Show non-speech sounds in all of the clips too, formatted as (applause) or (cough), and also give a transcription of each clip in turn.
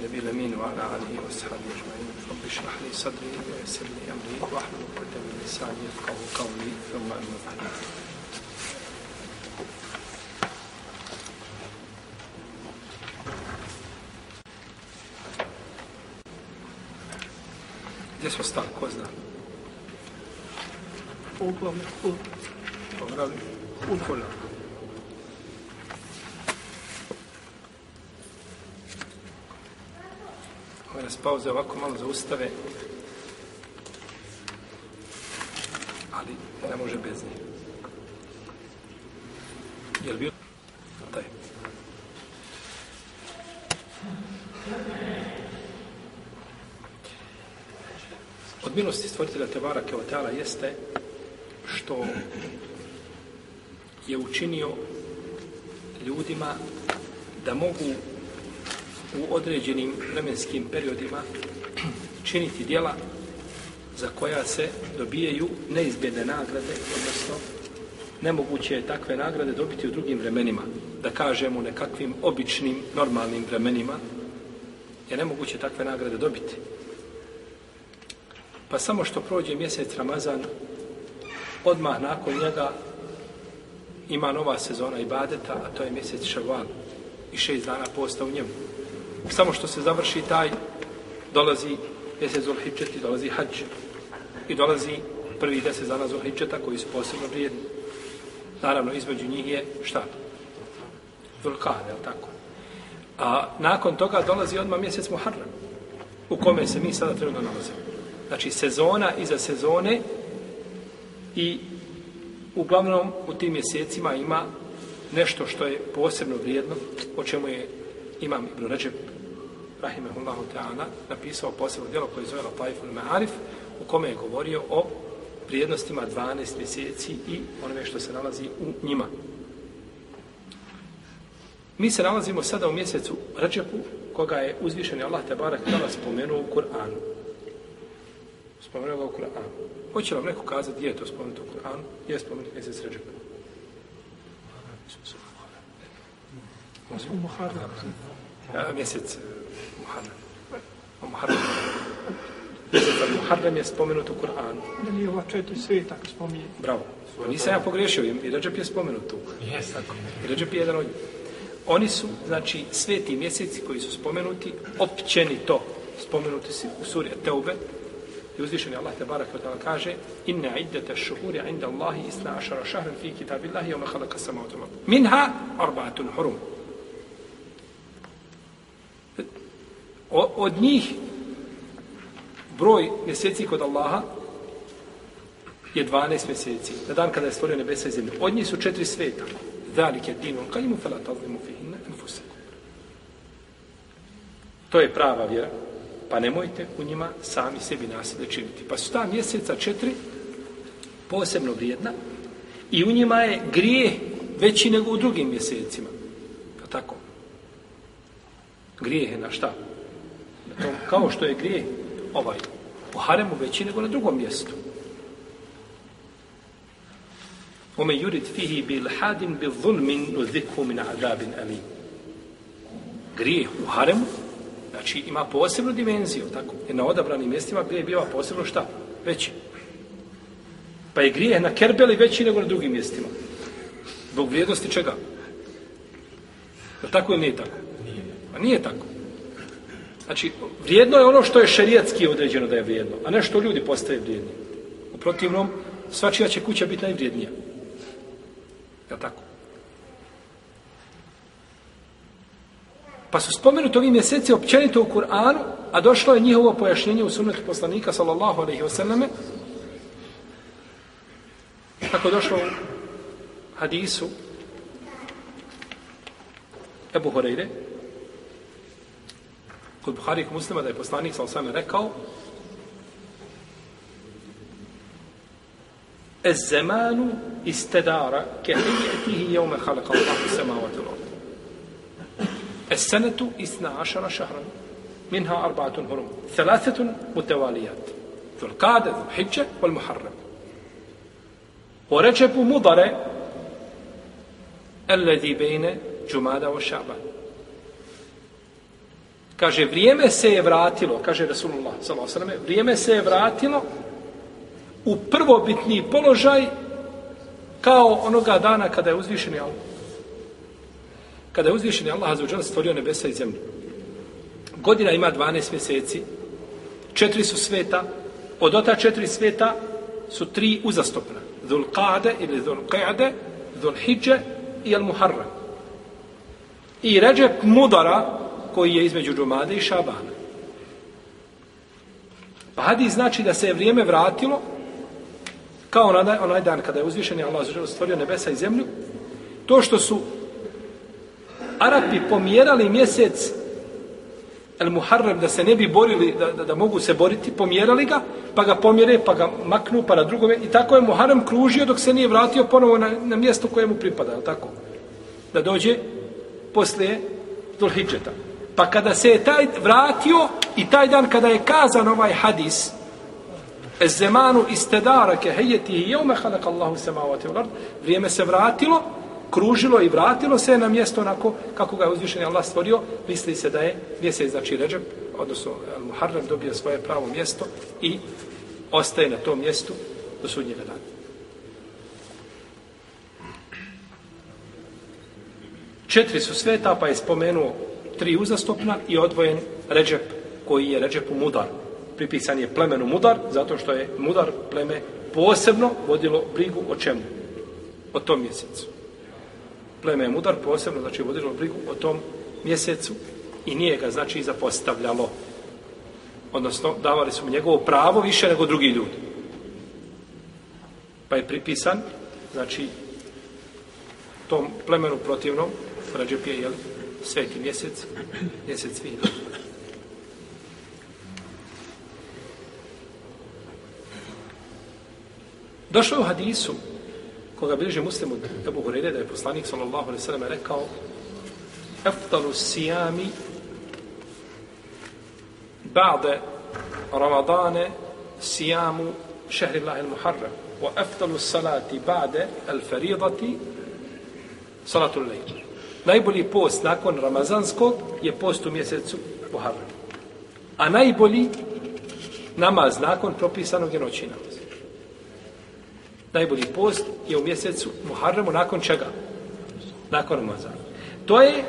النبي الأمين وعلى آله وصحبه أجمعين رب اشرح لي صدري ويسر لي أمري واحلل عقدة من لساني يفقهوا قولي ثم أما بعد Gdje smo stali, ko zna? Poglavlje hul. Poglavlje? Hula. Ove bez pauze ovako malo zaustave. Ali ne može bez nje. Jel bio? Taj. Od milosti stvoritelja Tebara Keotala jeste što je učinio ljudima da mogu u određenim vremenskim periodima činiti dijela za koja se dobijaju neizbjedne nagrade, odnosno nemoguće je takve nagrade dobiti u drugim vremenima. Da kažemo nekakvim običnim, normalnim vremenima je nemoguće takve nagrade dobiti. Pa samo što prođe mjesec Ramazan, odmah nakon njega ima nova sezona ibadeta, a to je mjesec Šaval i šest dana posta u njemu. Samo što se završi taj, dolazi mjesec Zulhidžet i dolazi hađ. I dolazi prvi deset dana Zulhidžeta koji su posebno vrijedni. Naravno, između njih je šta? Zulkar, je tako? A nakon toga dolazi odmah mjesec Muharram, u kome se mi sada trenutno nalazimo. Znači, sezona iza sezone i uglavnom u tim mjesecima ima nešto što je posebno vrijedno, o čemu je imam Ibn Ređeb, rahimahullahu ta'ala, napisao posebno djelo koje je zove Lataiful Ma'arif, u kome je govorio o vrijednostima 12 mjeseci i onome što se nalazi u njima. Mi se nalazimo sada u mjesecu Ređepu, koga je uzvišeni Allah te barak tala spomenuo u Kur'anu. Spomenuo ga u Kur'anu. Hoće vam neko kazati gdje je to spomenuto u Kur'anu? Gdje je spomenuto mjesec Ređepa? U Muharram. Ja, mjesec Muharram. O Muharram. Mjesec Muharram je spomenut u Kur'anu. Da nije ova četiri svijeta ako spominje. Bravo. Nisam ja pogrešio, i Ređep je spomenut tu. Jes, tako. I Ređep je jedan od njih. Oni su, znači, sveti mjeseci koji su spomenuti, općenito spomenuti su u suri Teube, i uzvišeni Allah te barak ta'ala kaže inna iddata šuhuri inda Allahi isna ašara šahran fi kitabillahi samawati wal ard minha arba'atun hurum od njih broj mjeseci kod Allaha je 12 mjeseci na dan kada je stvorio nebesa i zemlju od njih su četiri sveta zalike dinun qayimu fala tazlimu fihinna anfusakum to je prava vjera pa nemojte u njima sami sebi nasilje činiti. Pa su ta mjeseca četiri posebno vrijedna i u njima je grije veći nego u drugim mjesecima. Pa tako. Grijeh je na šta? Tom, kao što je grije ovaj u haremu veći nego na drugom mjestu. Ome jurid fihi bil hadin bil zulmin uzikhu min adabin alim. Grijeh u haremu Znači, ima posebnu dimenziju, tako? Jer na odabranim mjestima gdje je biva posebno šta? Veći. Pa je grijeh na Kerbeli veći nego na drugim mjestima. Zbog vrijednosti čega? Je tako ili nije tako? Nije. A nije tako. Znači, vrijedno je ono što je šerijatski određeno da je vrijedno, a ne što ljudi postaje vrijedni. U protivnom, svačija će kuća biti najvrijednija. Je tako? Pa su spomenuti ovi mjeseci općenito u Kur'anu, a došlo je njihovo pojašnjenje u sunnetu poslanika, sallallahu alaihi wasallame, kako je došlo u hadisu Ebu Horeire, kod Buhari i muslima, da je poslanik, sallallahu alaihi rekao, الزمان استدار كهيئته يوم خلق الله السماوات والأرض السنة إثنى عشر شهرا منها أربعة هرم ثلاثة متواليات ذو القادة ذو الحجة والمحرم ورجب مضر الذي بين جمادى وشعبان Kaže, vrijeme se je vratilo, kaže Rasulullah, s.a.v. vrijeme se je vratilo u prvobitni položaj kao onoga dana kada je uzvišeni Allah. Kada je uzvišeni Allah azuđan stvorio nebesa i zemlju. Godina ima 12 mjeseci, četiri su sveta, od ota četiri sveta su tri uzastopna. Dhul Qade ili Dhul Qade, Dhul Hidje i Al Muharram. I Ređep Mudara, koji je između Džumade i Šabana. Pa hadis znači da se je vrijeme vratilo kao onaj, onaj dan kada je uzvišen Allah stvorio nebesa i zemlju, to što su Arapi pomjerali mjesec El Muharrem da se ne bi borili, da, da, da, mogu se boriti, pomjerali ga, pa ga pomjere, pa ga maknu, pa na drugome. I tako je Muharrem kružio dok se nije vratio ponovo na, na mjesto koje mu pripada, tako? Da dođe poslije Dulhidžeta. Pa kada se je taj vratio i taj dan kada je kazan ovaj hadis, Zemanu istedara ke hejeti i jeume halak Allahu samavati u vrijeme se vratilo, kružilo i vratilo se na mjesto onako kako ga je uzvišen Allah stvorio, misli se da je mjesec, znači Ređeb, odnosno Muharrem dobio svoje pravo mjesto i ostaje na tom mjestu do sudnjega dana. Četiri su sveta, pa je spomenuo tri uzastopna i odvojen Ređep, koji je Ređepu Mudar. Pripisan je plemenu Mudar, zato što je Mudar pleme posebno vodilo brigu o čemu? O tom mjesecu. Pleme je Mudar posebno, znači vodilo brigu o tom mjesecu i nije ga, znači, zapostavljalo. Odnosno, davali su mu njegovo pravo više nego drugi ljudi. Pa je pripisan, znači, tom plemenu protivnom, Ređep je, jel, sveti mjesec, mjesec vina. Došlo je u hadisu, koga bliže muslimu Ebu Hureyre, da je poslanik sallallahu alaihi sallam rekao Eftalu sijami ba'de Ramadane sijamu šehri Allahi al-Muharram wa eftalu salati ba'de al-faridati salatu lejla. Najbolji post nakon Ramazanskog je post u mjesecu Muharram. A najbolji namaz nakon propisanog je noći namaz. Najbolji post je u mjesecu Muharramu nakon čega? Nakon Ramazana. To je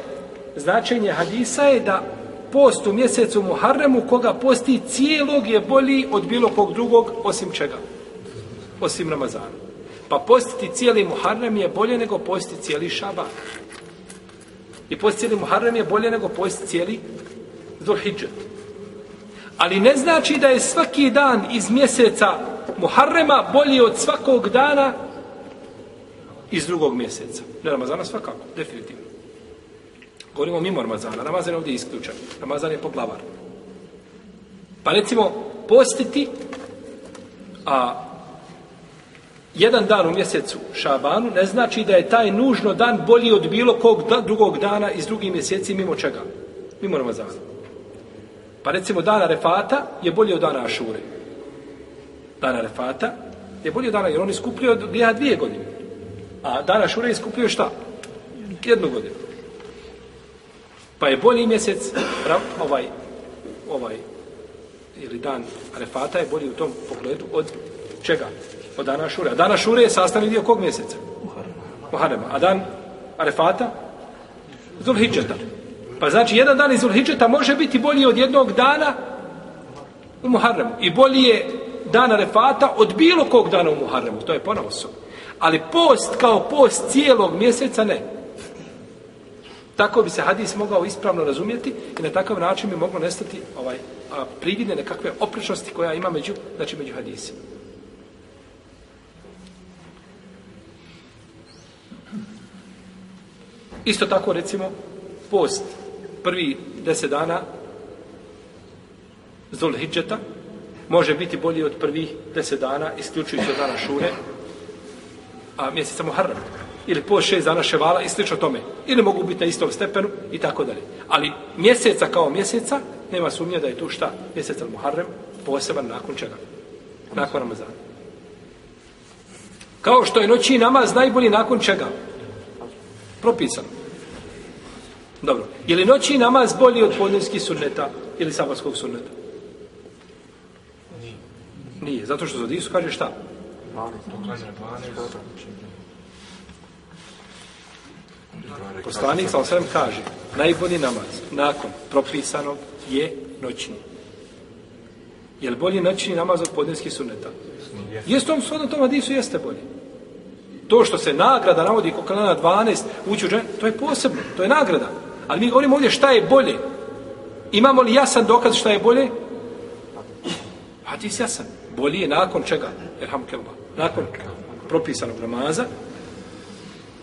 značenje hadisa je da post u mjesecu Muharremu koga posti cijelog je bolji od bilo kog drugog osim čega? Osim Ramazana. Pa postiti cijeli Muharrem je bolje nego postiti cijeli Šaban. I post cijeli Muharrem je bolje nego post cijeli Zulhidžet. Ali ne znači da je svaki dan iz mjeseca Muharrema bolji od svakog dana iz drugog mjeseca. Ne Ramazana svakako, definitivno. Govorimo mimo Ramazana. Ramazan je ovdje isključen. Ramazan je poglavar. Pa recimo, postiti a jedan dan u mjesecu Šabanu ne znači da je taj nužno dan bolji od bilo kog drugog dana iz drugih mjeseci mimo čega? Mimo Ramazana. Pa recimo dana Refata je bolji od dana Ašure. Dana Refata je bolji od dana, jer on iskupljuje od grija dvije godine. A dana Ašure iskupljuje šta? Jednu godinu. Pa je bolji mjesec, ovaj, ovaj, ili dan Refata je bolji u tom pogledu od čega? Od dana šure. A dana šure je sastavni dio kog mjeseca? Muharema. A dan Arefata? Zulhidžeta. Pa znači, jedan dan iz Zulhidžeta može biti bolji od jednog dana u Muharremu. I bolji je dan Arefata od bilo kog dana u Muharremu. To je ponovo Ali post kao post cijelog mjeseca ne. Tako bi se hadis mogao ispravno razumjeti i na takav način bi moglo nestati ovaj, a, prividne nekakve oprečnosti koja ima među, znači među hadisima. Isto tako, recimo, post prvi deset dana Zulhidžeta može biti bolji od prvih deset dana, isključujući od dana Šure, a mjesec samo Harram. Ili post šest dana Ševala i slično tome. Ili mogu biti na istom stepenu i tako dalje. Ali mjeseca kao mjeseca, nema sumnje da je tu šta? Mjesec Muharrem poseban nakon čega? Nakon Ramazana. Kao što je noći namaz najbolji nakon čega? Propisano. Dobro. Je li noći namaz bolji od podnevskih sunneta ili sabarskog sunneta? Nije. Zato što za Disu kaže šta? 12. Poslanik sa osrem kaže najbolji namaz nakon propisanog je noćni. Je li bolji noćni namaz od podnevskih sunneta? Jeste on shodno tom Adisu, jeste bolji. To što se nagrada navodi kod klana 12 ući u džene, to je posebno, to je nagrada. Ali mi govorimo ovdje šta je bolje. Imamo li jasan dokaz šta je bolje? Hadis jasan. Bolje je nakon čega? Erham kelba. Nakon propisanog namaza.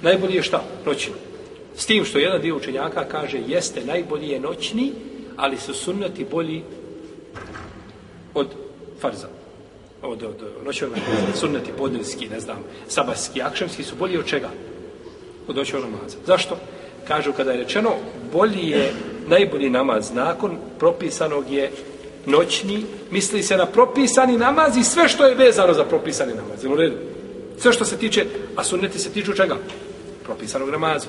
Najbolji je šta? Noćni. S tim što jedan dio učenjaka kaže jeste najbolji je noćni, ali su sunnati bolji od farza. Od, od, noćnog namaza. sunneti, podnevski, ne znam, sabarski, akšemski su bolji od čega? Od noćnog namaza. Zašto? Kažu kada je rečeno bolji je najbolji namaz nakon propisanog je noćni, misli se na propisani namaz i sve što je vezano za propisani namaz. U redu? Sve što se tiče, a sunneti se tiču čega? Propisanog namaza.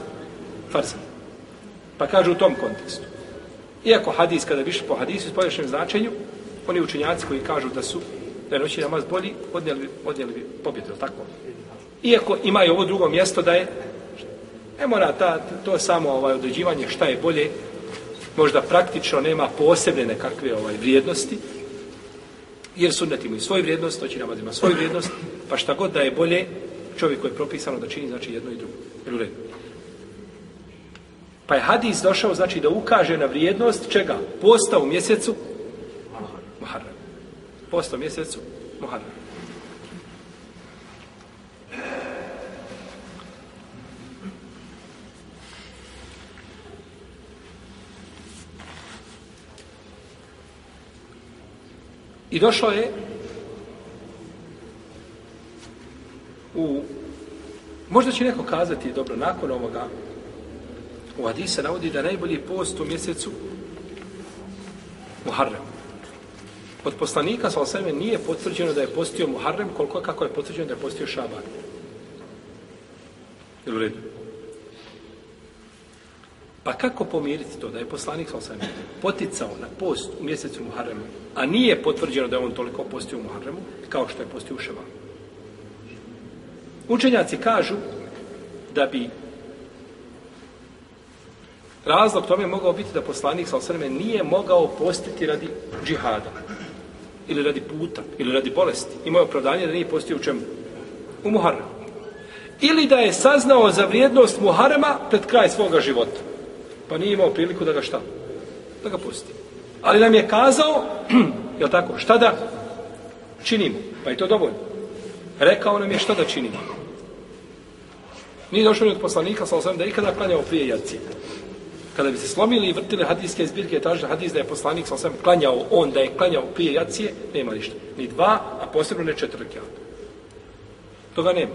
Farsa. Pa kažu u tom kontekstu. Iako hadis, kada biš po hadisu s polješnem značenju, oni učenjaci koji kažu da su da je noći namaz bolji, odnijeli, odnijeli bi pobjedu, tako? Iako ima i ovo drugo mjesto da je Ne mora ta, to je samo ovaj određivanje šta je bolje, možda praktično nema posebne nekakve ovaj vrijednosti, jer sunnet ima i svoju vrijednost, noći namaz ima svoju vrijednost, pa šta god da je bolje, čovjek koji je propisano da čini, znači jedno i drugo. Jel u redu? Pa je hadis došao, znači da ukaže na vrijednost čega? Posta u mjesecu posto mjesecu Muharram. I došlo je u možda će neko kazati dobro nakon ovoga u Hadisa navodi da najbolji post u mjesecu Muharrem. Od poslanika sa osame nije potvrđeno da je postio Muharrem koliko kako je potvrđeno da je postio Šaban. Jel u redu? Pa kako pomiriti to da je poslanik sa poticao na post u mjesecu Muharremu, a nije potvrđeno da je on toliko postio u Muharremu, kao što je postio u Šabanu? Učenjaci kažu da bi razlog tome mogao biti da poslanik sa osrme nije mogao postiti radi džihada ili radi puta, ili radi bolesti. Imao opravdanje da nije postio u čemu? U Muharremu. Ili da je saznao za vrijednost Muharrema pred kraj svoga života pa nije imao priliku da ga šta? Da ga pusti. Ali nam je kazao, (clears throat) je tako, šta da činimo? Pa je to dovoljno. Rekao nam je šta da činimo. Nije došlo ni od poslanika, sa osam, da je ikada klanjao prije jacije. Kada bi se slomili i vrtili hadijske zbirke i tražili hadis da je poslanik sa osam klanjao on, da je klanjao prije jacije, nema ništa. Ni dva, a posebno ne četiri kjata. Toga nema.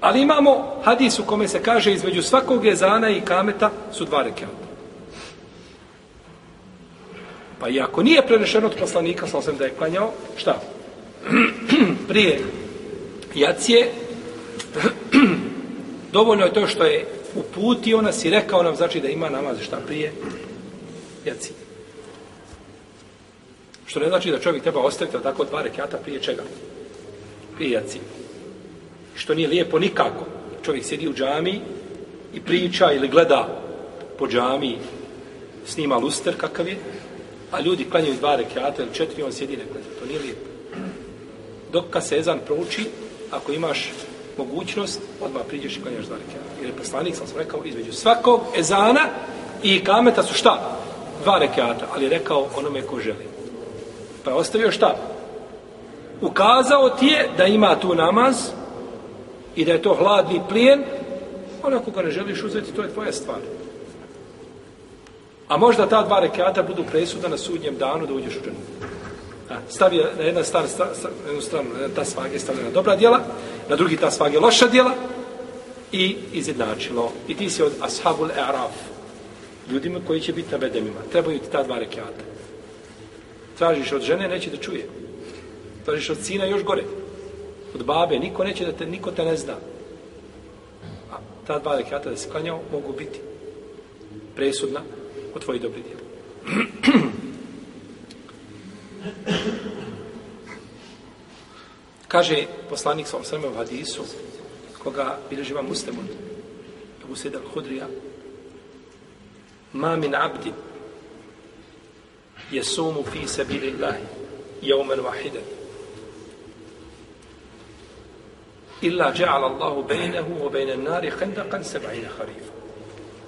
Ali imamo hadis u kome se kaže između svakog jezana i kameta su dva rekiata. Pa i ako nije prenešeno od poslanika, sa sam da je klanjao, šta? (clears throat) Prije jacije, (clears throat) dovoljno je to što je uputio nas i rekao nam, znači da ima namaz šta prije jaci. Što ne znači da čovjek treba ostaviti tako dva rekiata prije čega? Prije jaci. što nije lijepo nikako. Čovjek sjedi u džami i priča ili gleda po džami, snima luster kakav je, a ljudi klanjaju dva rekiata ili četiri, on sjedi i ne gleda. To nije lijepo. Dok kad se ezan prouči, ako imaš mogućnost, odmah priđeš i klanjaš dva rekiata. Jer je poslanik, sam sam rekao, između svakog ezana i kameta su šta? Dva rekiata, ali je rekao onome ko želi. Pa je ostavio šta? Ukazao ti je da ima tu namaz, i da je to hladni plijen, ali ako ga ne želiš uzeti, to je tvoja stvar. A možda ta dva rekata budu presuda na sudnjem danu da uđeš u džanu. Stavi na jedna star, sta, sta, jednu stranu, ta svage stavljena dobra djela, na drugi ta svage loša djela i izjednačilo. I ti si od ashabul e'raf, ljudima koji će biti na bedemima. Trebaju ti ta dva rekiata. Tražiš od žene, neće da čuje. Tražiš od sina, još gore od babe, niko neće da te, niko te ne zna. A ta dva rekiata da se klanjao mogu biti presudna od tvojih dobrih djela. (clears throat) Kaže poslanik sa osrme u hadisu, koga bilježi vam muslimun, Abu Sejda al-Hudrija, ma min abdi jesumu fi sabili Allahi jaumen vahidan illa ja'ala Allahu bejnehu o bejne nari hendaqan seba'ina harifa.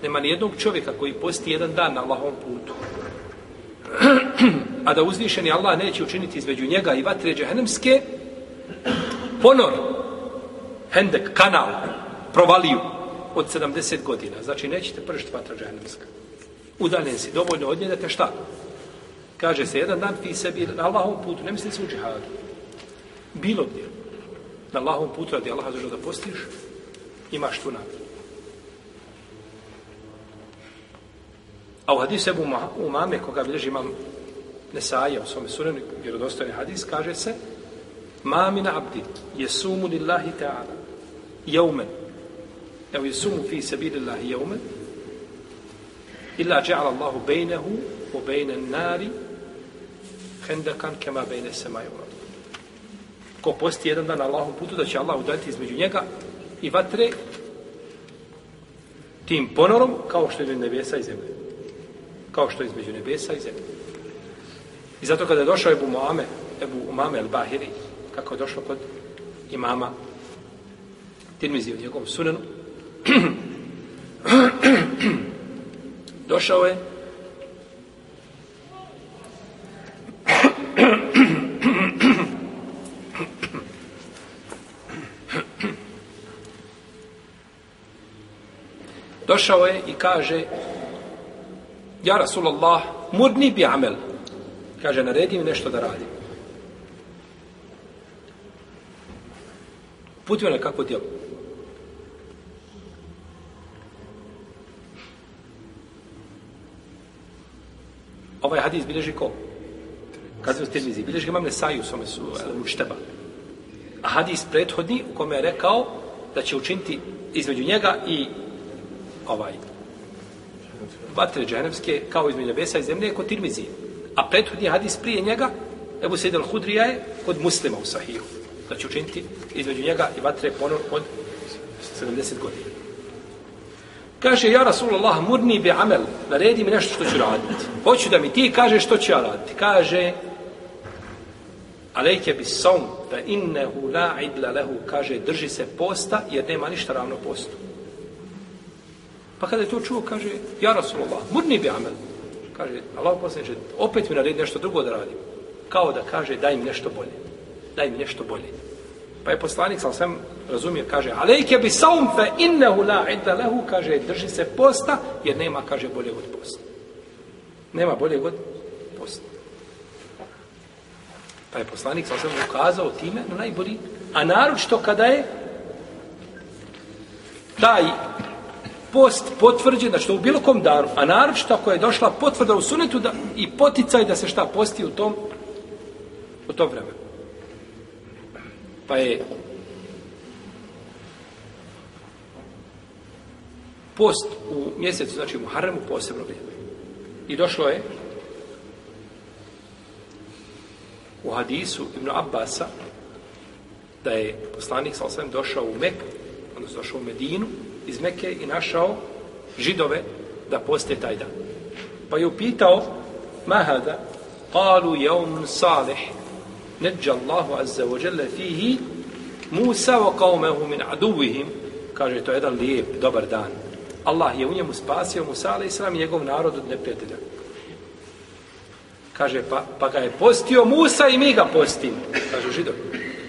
Nema ni jednog čovjeka koji posti jedan dan na Allahom putu. (clears throat) A da uzvišeni Allah neće učiniti između njega i vatre džahenemske ponor, hendek, kanal, provaliju od 70 godina. Znači, nećete pržiti vatra džahenemska. Udaljen si dovoljno od nje da te šta? Kaže se, jedan dan ti sebi na Allahom putu, ne misli se u džihadu. Bilo gdje. Na Allahom putu radi Allah da postiš, imaš tu nagradu. A u hadisu Ebu Umame, koga bilježi imam Nesaja u svome sunenu, vjerodostojni hadis, kaže se Mamina abdi jesumu lillahi ta'ala jeumen evo jesumu fi sebilillahi jeumen illa ja'ala Allahu bejnehu u bejne nari hendakan kema bejne sema Ko posti jedan dan na Allahom putu, da će Allah udaliti između njega i vatre tim ponorom kao što je između nebesa i zemlje. Kao što je između nebesa i zemlje. I zato kada je došao Ebu Muame, Ebu Umame el-Bahiri, kako je došlo kod imama Tirmizi u njegovom sunenu, (clears throat) došao je došao je i kaže Ja Rasulallah, mudni bi amel. Kaže, naredi mi nešto da radim. Putio na kakvo djelo. Ovaj hadis bilježi ko? Kad se u Tirmizi, bilježi mame imam Nesaju u svome su Lušteba. A hadis prethodni u kome je rekao da će učiniti između njega i ovaj vatre dženevske kao između nebesa i zemlje kod Tirmizi. A prethodni hadis prije njega, Ebu Sejid al-Hudrija je kod muslima u Sahiju. Da će učiniti između njega i vatre ponor od 70 godina. Kaže, ja Rasulullah, murni bi amel, naredi mi nešto što ću raditi. Hoću da mi ti kaže što ću ja raditi. Kaže, alejke bi saum, fa innehu la idla lehu, kaže, drži se posta, jer nema ništa ravno postu. Pa kada je to čuo, kaže, ja Rasulullah, murni bi amel. Kaže, Allah posljedniče, opet mi naredi nešto drugo da radim. Kao da kaže, daj mi nešto bolje. Daj mi nešto bolje. Pa je poslanik, sam sam razumije, kaže, alejke bi saum fe innehu la inda lehu, kaže, drži se posta, jer nema, kaže, bolje od posta. Nema bolje od posta. Pa je poslanik, sam sam ukazao time na najbolji, a naročito kada je taj post potvrđen, znači to u bilo kom danu, a naročito ako je došla potvrda u sunetu da, i poticaj da se šta posti u tom u tom vremenu. Pa je post u mjesecu, znači u Muharremu posebno vrijeme. I došlo je u hadisu Ibn Abbasa da je poslanik sa osvijem došao u Mek, odnosno došao u Medinu, iz Mekke i našao židove da poste taj dan. Pa je upitao Mahada, qalu jevmun salih, neđa Allahu azza wa jalla fihi Musa wa qawmehu min aduvihim, kaže to je jedan lijep, dobar dan. Allah je u njemu spasio Musa alaih i njegov narod od neprijatelja. Kaže, pa, pa ga je postio Musa i mi ga postimo. Kaže židov.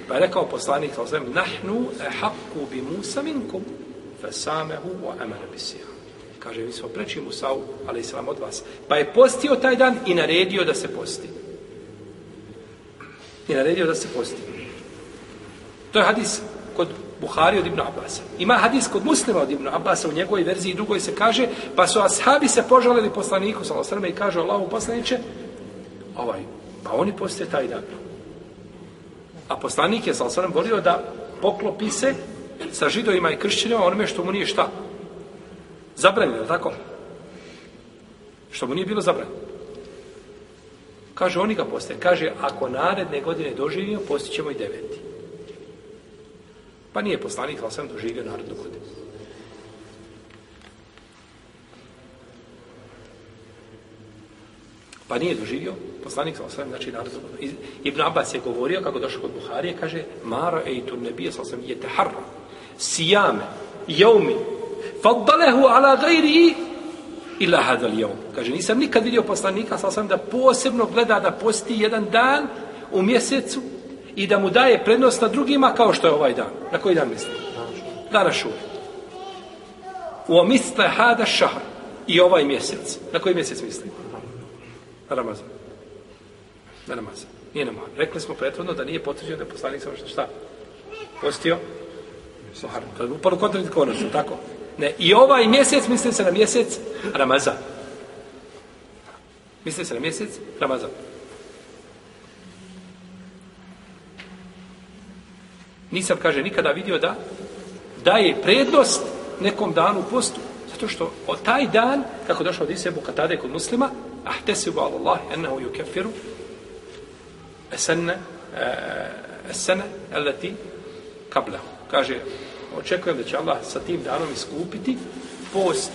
Pa je rekao poslanik, nahnu e bi Musa minkum fesamehu wa amana bisija. Kaže, mi smo preči Musa, ali islam od vas. Pa je postio taj dan i naredio da se posti. I naredio da se posti. To je hadis kod Buhari od Ibn Abbas. Ima hadis kod muslima od Ibn Abbas, u njegovoj verziji drugoj se kaže, pa su ashabi se požalili poslaniku, salo srme, i kaže Allahu poslaniće, ovaj, pa oni poste taj dan. A poslanik je, salo srme, volio da poklopi se sa židovima i kršćanima onome što mu nije šta. Zabranjeno, tako? Što mu nije bilo zabranjeno. Kaže, oni ga poste. Kaže, ako naredne godine doživimo, postićemo i deveti. Pa nije poslanik, ali sam doživio narodnu godinu. Pa nije doživio, poslanik sa osvijem, znači narodu. Ibn Abbas je govorio, kako došao kod Buharije, kaže, Mara ejtu nebije sa osvijem, je teharra, sijame, jaumi, faddalehu ala gajri ila hadal jaum. Kaže, nisam nikad vidio poslanika sa sam da posebno gleda da posti jedan dan u mjesecu i da mu daje prednost na drugima kao što je ovaj dan. Na koji dan misli? Dana šuri. U omisle hada šahar. i ovaj mjesec. Na koji mjesec misli? Na Ramazan. Na Ramazan. Nije namaz. Rekli smo prethodno da nije potvrđeno da je poslanik samo šta? Postio? Muharram. To je upalo kontradiktorno, tako? Ne, i ovaj mjesec misli se na mjesec Ramazan. Misli se na mjesec Ramazan. Nisam, kaže, nikada vidio da daje prednost nekom danu postu. Zato što od taj dan, kako došao od Isebu Katade kod muslima, ahtesibu ala Allah, ennehu yukeffiru esenne eh, esene eleti kablehu. Kaže, očekujem da će Allah sa tim danom iskupiti post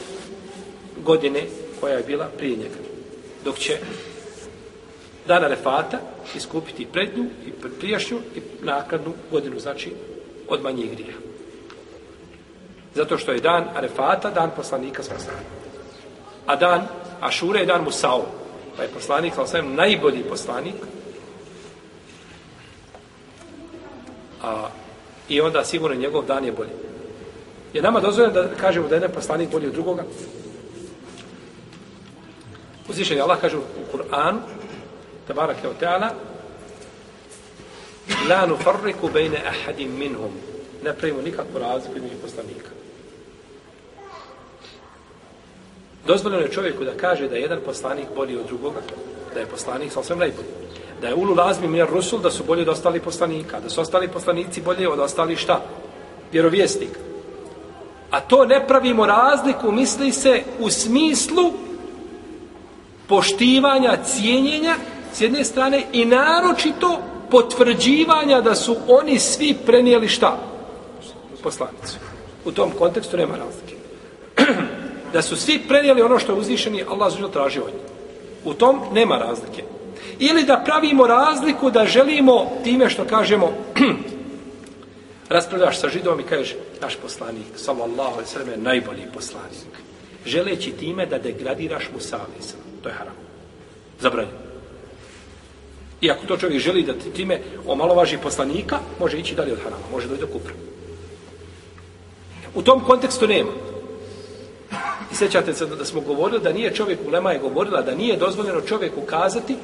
godine koja je bila prije njega. Dok će dana refata iskupiti prednju i prijašnju i nakladnu godinu, znači od manjih grija. Zato što je dan Arefata, dan poslanika sa A dan Ašure je dan Musao. Pa je poslanik, sa osvijem, najbolji poslanik. A, I onda sigurno njegov dan je bolji. Je nama dozvoljeno da kažemo da je jedan poslanik bolji od drugoga? Uzvišen je Allah kaže u Kur'anu, tabarak je o teala, la nufarriku bejne ahadim minhum. Ne pravimo nikakvu razliku između poslanika. Dozvoljeno je čovjeku da kaže da je jedan poslanik bolji od drugoga, da je poslanik sa osvijem najbolji. Da je ulu lazmi mir rusul, da su bolji od ostali poslanika, da su ostali poslanici bolji od ostali šta? Vjerovjesnik. A to ne pravimo razliku, misli se, u smislu poštivanja, cijenjenja, s jedne strane, i naročito potvrđivanja da su oni svi prenijeli šta? Poslanicu. U tom kontekstu nema razlike. (clears throat) da su svi prenijeli ono što je uzvišeni Allah zužel traži od njih. U tom nema razlike. Ili da pravimo razliku da želimo time što kažemo (clears throat) raspravljaš sa židom i kažeš naš poslanik, sallallahu alaihi sallam, je najbolji poslanik. Želeći time da degradiraš mu savisa. To je haram. Zabranjeno. I ako to čovjek želi da time omalovaži poslanika, može ići dalje od harama, može doći do kupra. U tom kontekstu nema. I sećate se da smo govorili da nije čovjek, Ulema je govorila da nije dozvoljeno čovjeku kazati,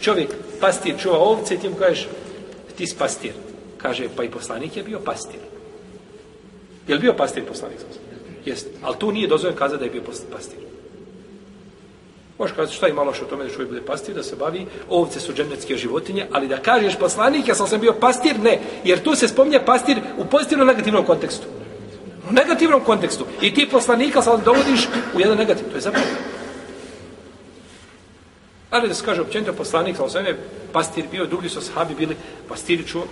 čovjek pastir čuva ovce i ti mu kažeš, ti si pastir. Kaže, pa i poslanik je bio pastir. Je li bio pastir poslanik? Jest. Ali tu nije dozvoljeno kazati da je bio pastir. Možeš kazati šta je malo što o tome da čovjek bude pastir, da se bavi, ovce su džennetske životinje, ali da kažeš poslanik, ja sam sam bio pastir, ne. Jer tu se spominje pastir u pozitivno negativnom kontekstu. U negativnom kontekstu. I ti poslanika sad dovodiš u jedan negativ. To je zapravo. Ali da se kaže općenito poslanik, sa osvijem pastir bio, drugi su sahabi bili pastiri čuo,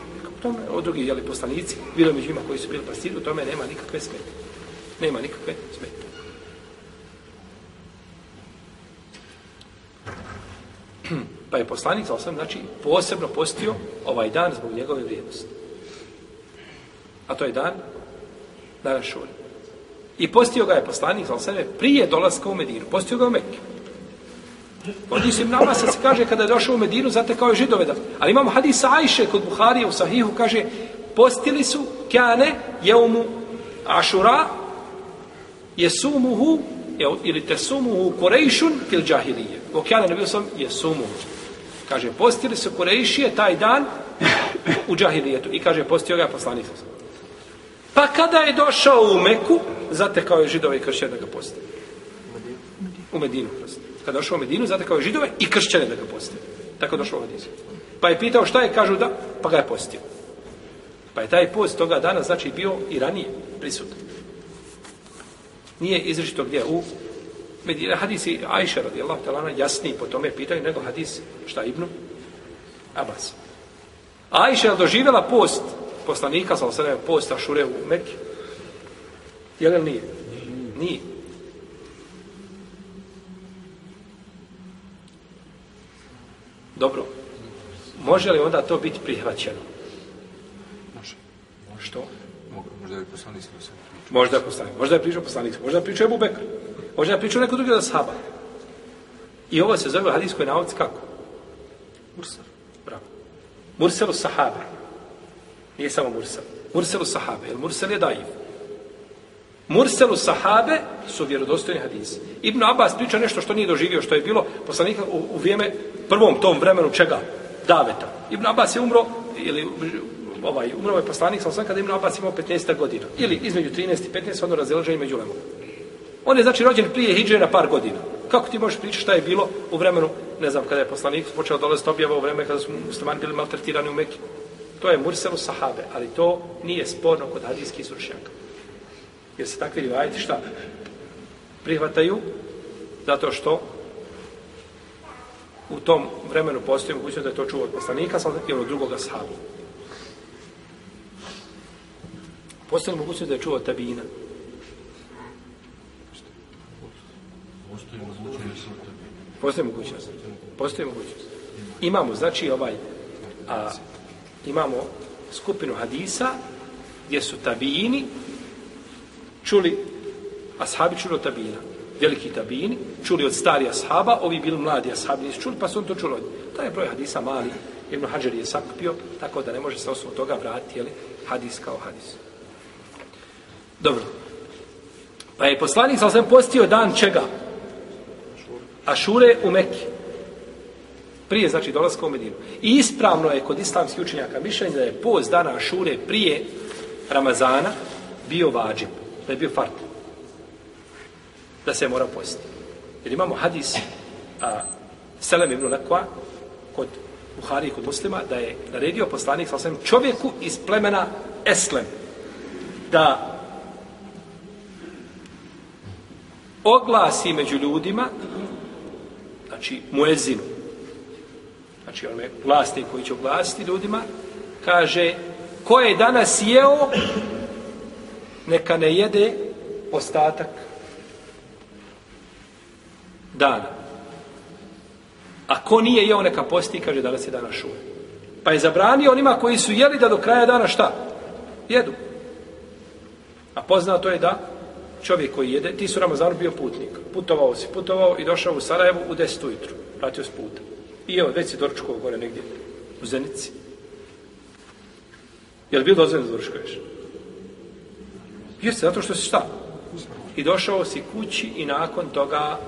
tome, o drugi jeli poslanici, bilo među ima koji su bili pastiri, u tome nema nikakve smete. Nema nikakve smete. (clears throat) Pa je poslanik, sa osvijem, znači, posebno postio ovaj dan zbog njegove vrijednosti. A to je dan dana šuri. I postio ga je poslanik, sa osvijem prije dolaska u Medinu. Postio ga u Mekke. Ovdje Ibn Abbas se kaže kada je došao u Medinu, zate kao je židove da. Ali imamo hadis Ajše kod Buharije u Sahihu, kaže, postili su kane jeumu ašura je ili tesumuhu korejšun fil džahilije. O kane nebio sam jesumuhu. Kaže, postili su korejšije taj dan u džahilijetu. I kaže, postio ga poslanik. Pa kada je došao u Meku, zatekao je židove i kršćane da ga poste. U Medinu. Kada došao u Medinu, zatekao je židove i kršćane da ga poste. Tako došao u Medinu. Pa je pitao šta je, kažu da, pa ga je postio. Pa je taj post toga dana, znači, bio i ranije prisutan. Nije izričito gdje u Medina, hadisi Ajša radijallahu talana jasniji po tome pitaju nego hadis šta Ibnu Abbas. Ajša je doživjela post poslanika, sa se post Ašure u Mekke. Jel' li nije? Nije. Dobro. Može li onda to biti prihvaćeno? Može. Što? Mogu, možda je poslanik sam pričao. Možda je poslanik. Možda je pričao poslanik. Možda je pričao Ebu Bekr. Možda je pričao neko drugi od sahaba. I ovo se zove u hadijskoj nauci kako? Mursar. Bravo. Murselu sahabe. Nije samo Mursel. Murselu sahabe. Jer Mursel je daiv. Murselu sahabe su vjerodostojni hadisi. Ibn Abbas priča nešto što nije doživio, što je bilo poslanika u, u vrijeme, prvom tom vremenu čega? Daveta. Ibn Abbas je umro, ili ovaj, umro je poslanik, sam sam kada Ibn Abbas imao 15 godina. Ili između 13 i 15, ono razilaženje među lemom. On je znači rođen prije Hidže na par godina. Kako ti možeš pričati šta je bilo u vremenu, ne znam, kada je poslanik počeo dolaziti objava u vreme kada su muslimani bili maltretirani u Mekki. To je Murselu sahabe, ali to nije sporno kod hadijskih stručnjaka. Jer se takvi rivajeti šta? Prihvataju zato što u tom vremenu postoji mogućnost da je to čuo od poslanika, sam i od drugoga sahabu. Postoji mogućnost da je čuo od tabina. Postoji mogućnost. Postoji mogućnost. Postoji mogućnost. Imamo, znači, ovaj, a, imamo skupinu hadisa gdje su tabini čuli, ashabi čuli od tabina, veliki tabini, čuli od stari ashaba, ovi bili mladi ashabi, nisu čuli, pa su on to čuli od. Taj je broj hadisa mali, Ibn Hajar je sakupio, tako da ne može se osnovu toga vratiti, jeli, hadis kao hadis. Dobro. Pa je poslanik sa postio dan čega? Ašure u Mekki. Prije, znači, dolaska u Medinu. I ispravno je kod islamskih učenjaka mišljenje da je post dana Ašure prije Ramazana bio vađib, da je bio fart. Da se mora postiti. Jer imamo hadis a, Selem ibn Lekva kod Buhari i kod muslima da je naredio poslanik sa čovjeku iz plemena Eslem da oglasi među ljudima znači muezinu znači onome vlasti koji će oglasiti ljudima kaže ko je danas jeo neka ne jede ostatak dana a ko nije jeo neka posti kaže danas je dana šume pa je zabranio onima koji su jeli da do kraja dana šta jedu a poznato je da čovjek koji jede, ti su Ramazanu bio putnik. Putovao si, putovao i došao u Sarajevo u 10 ujutru. Vratio s puta. I evo, već si doručkao gore negdje u Zenici. Je li bio dozvoljeno da doručkuješ? Jeste, zato što si šta? I došao si kući i nakon toga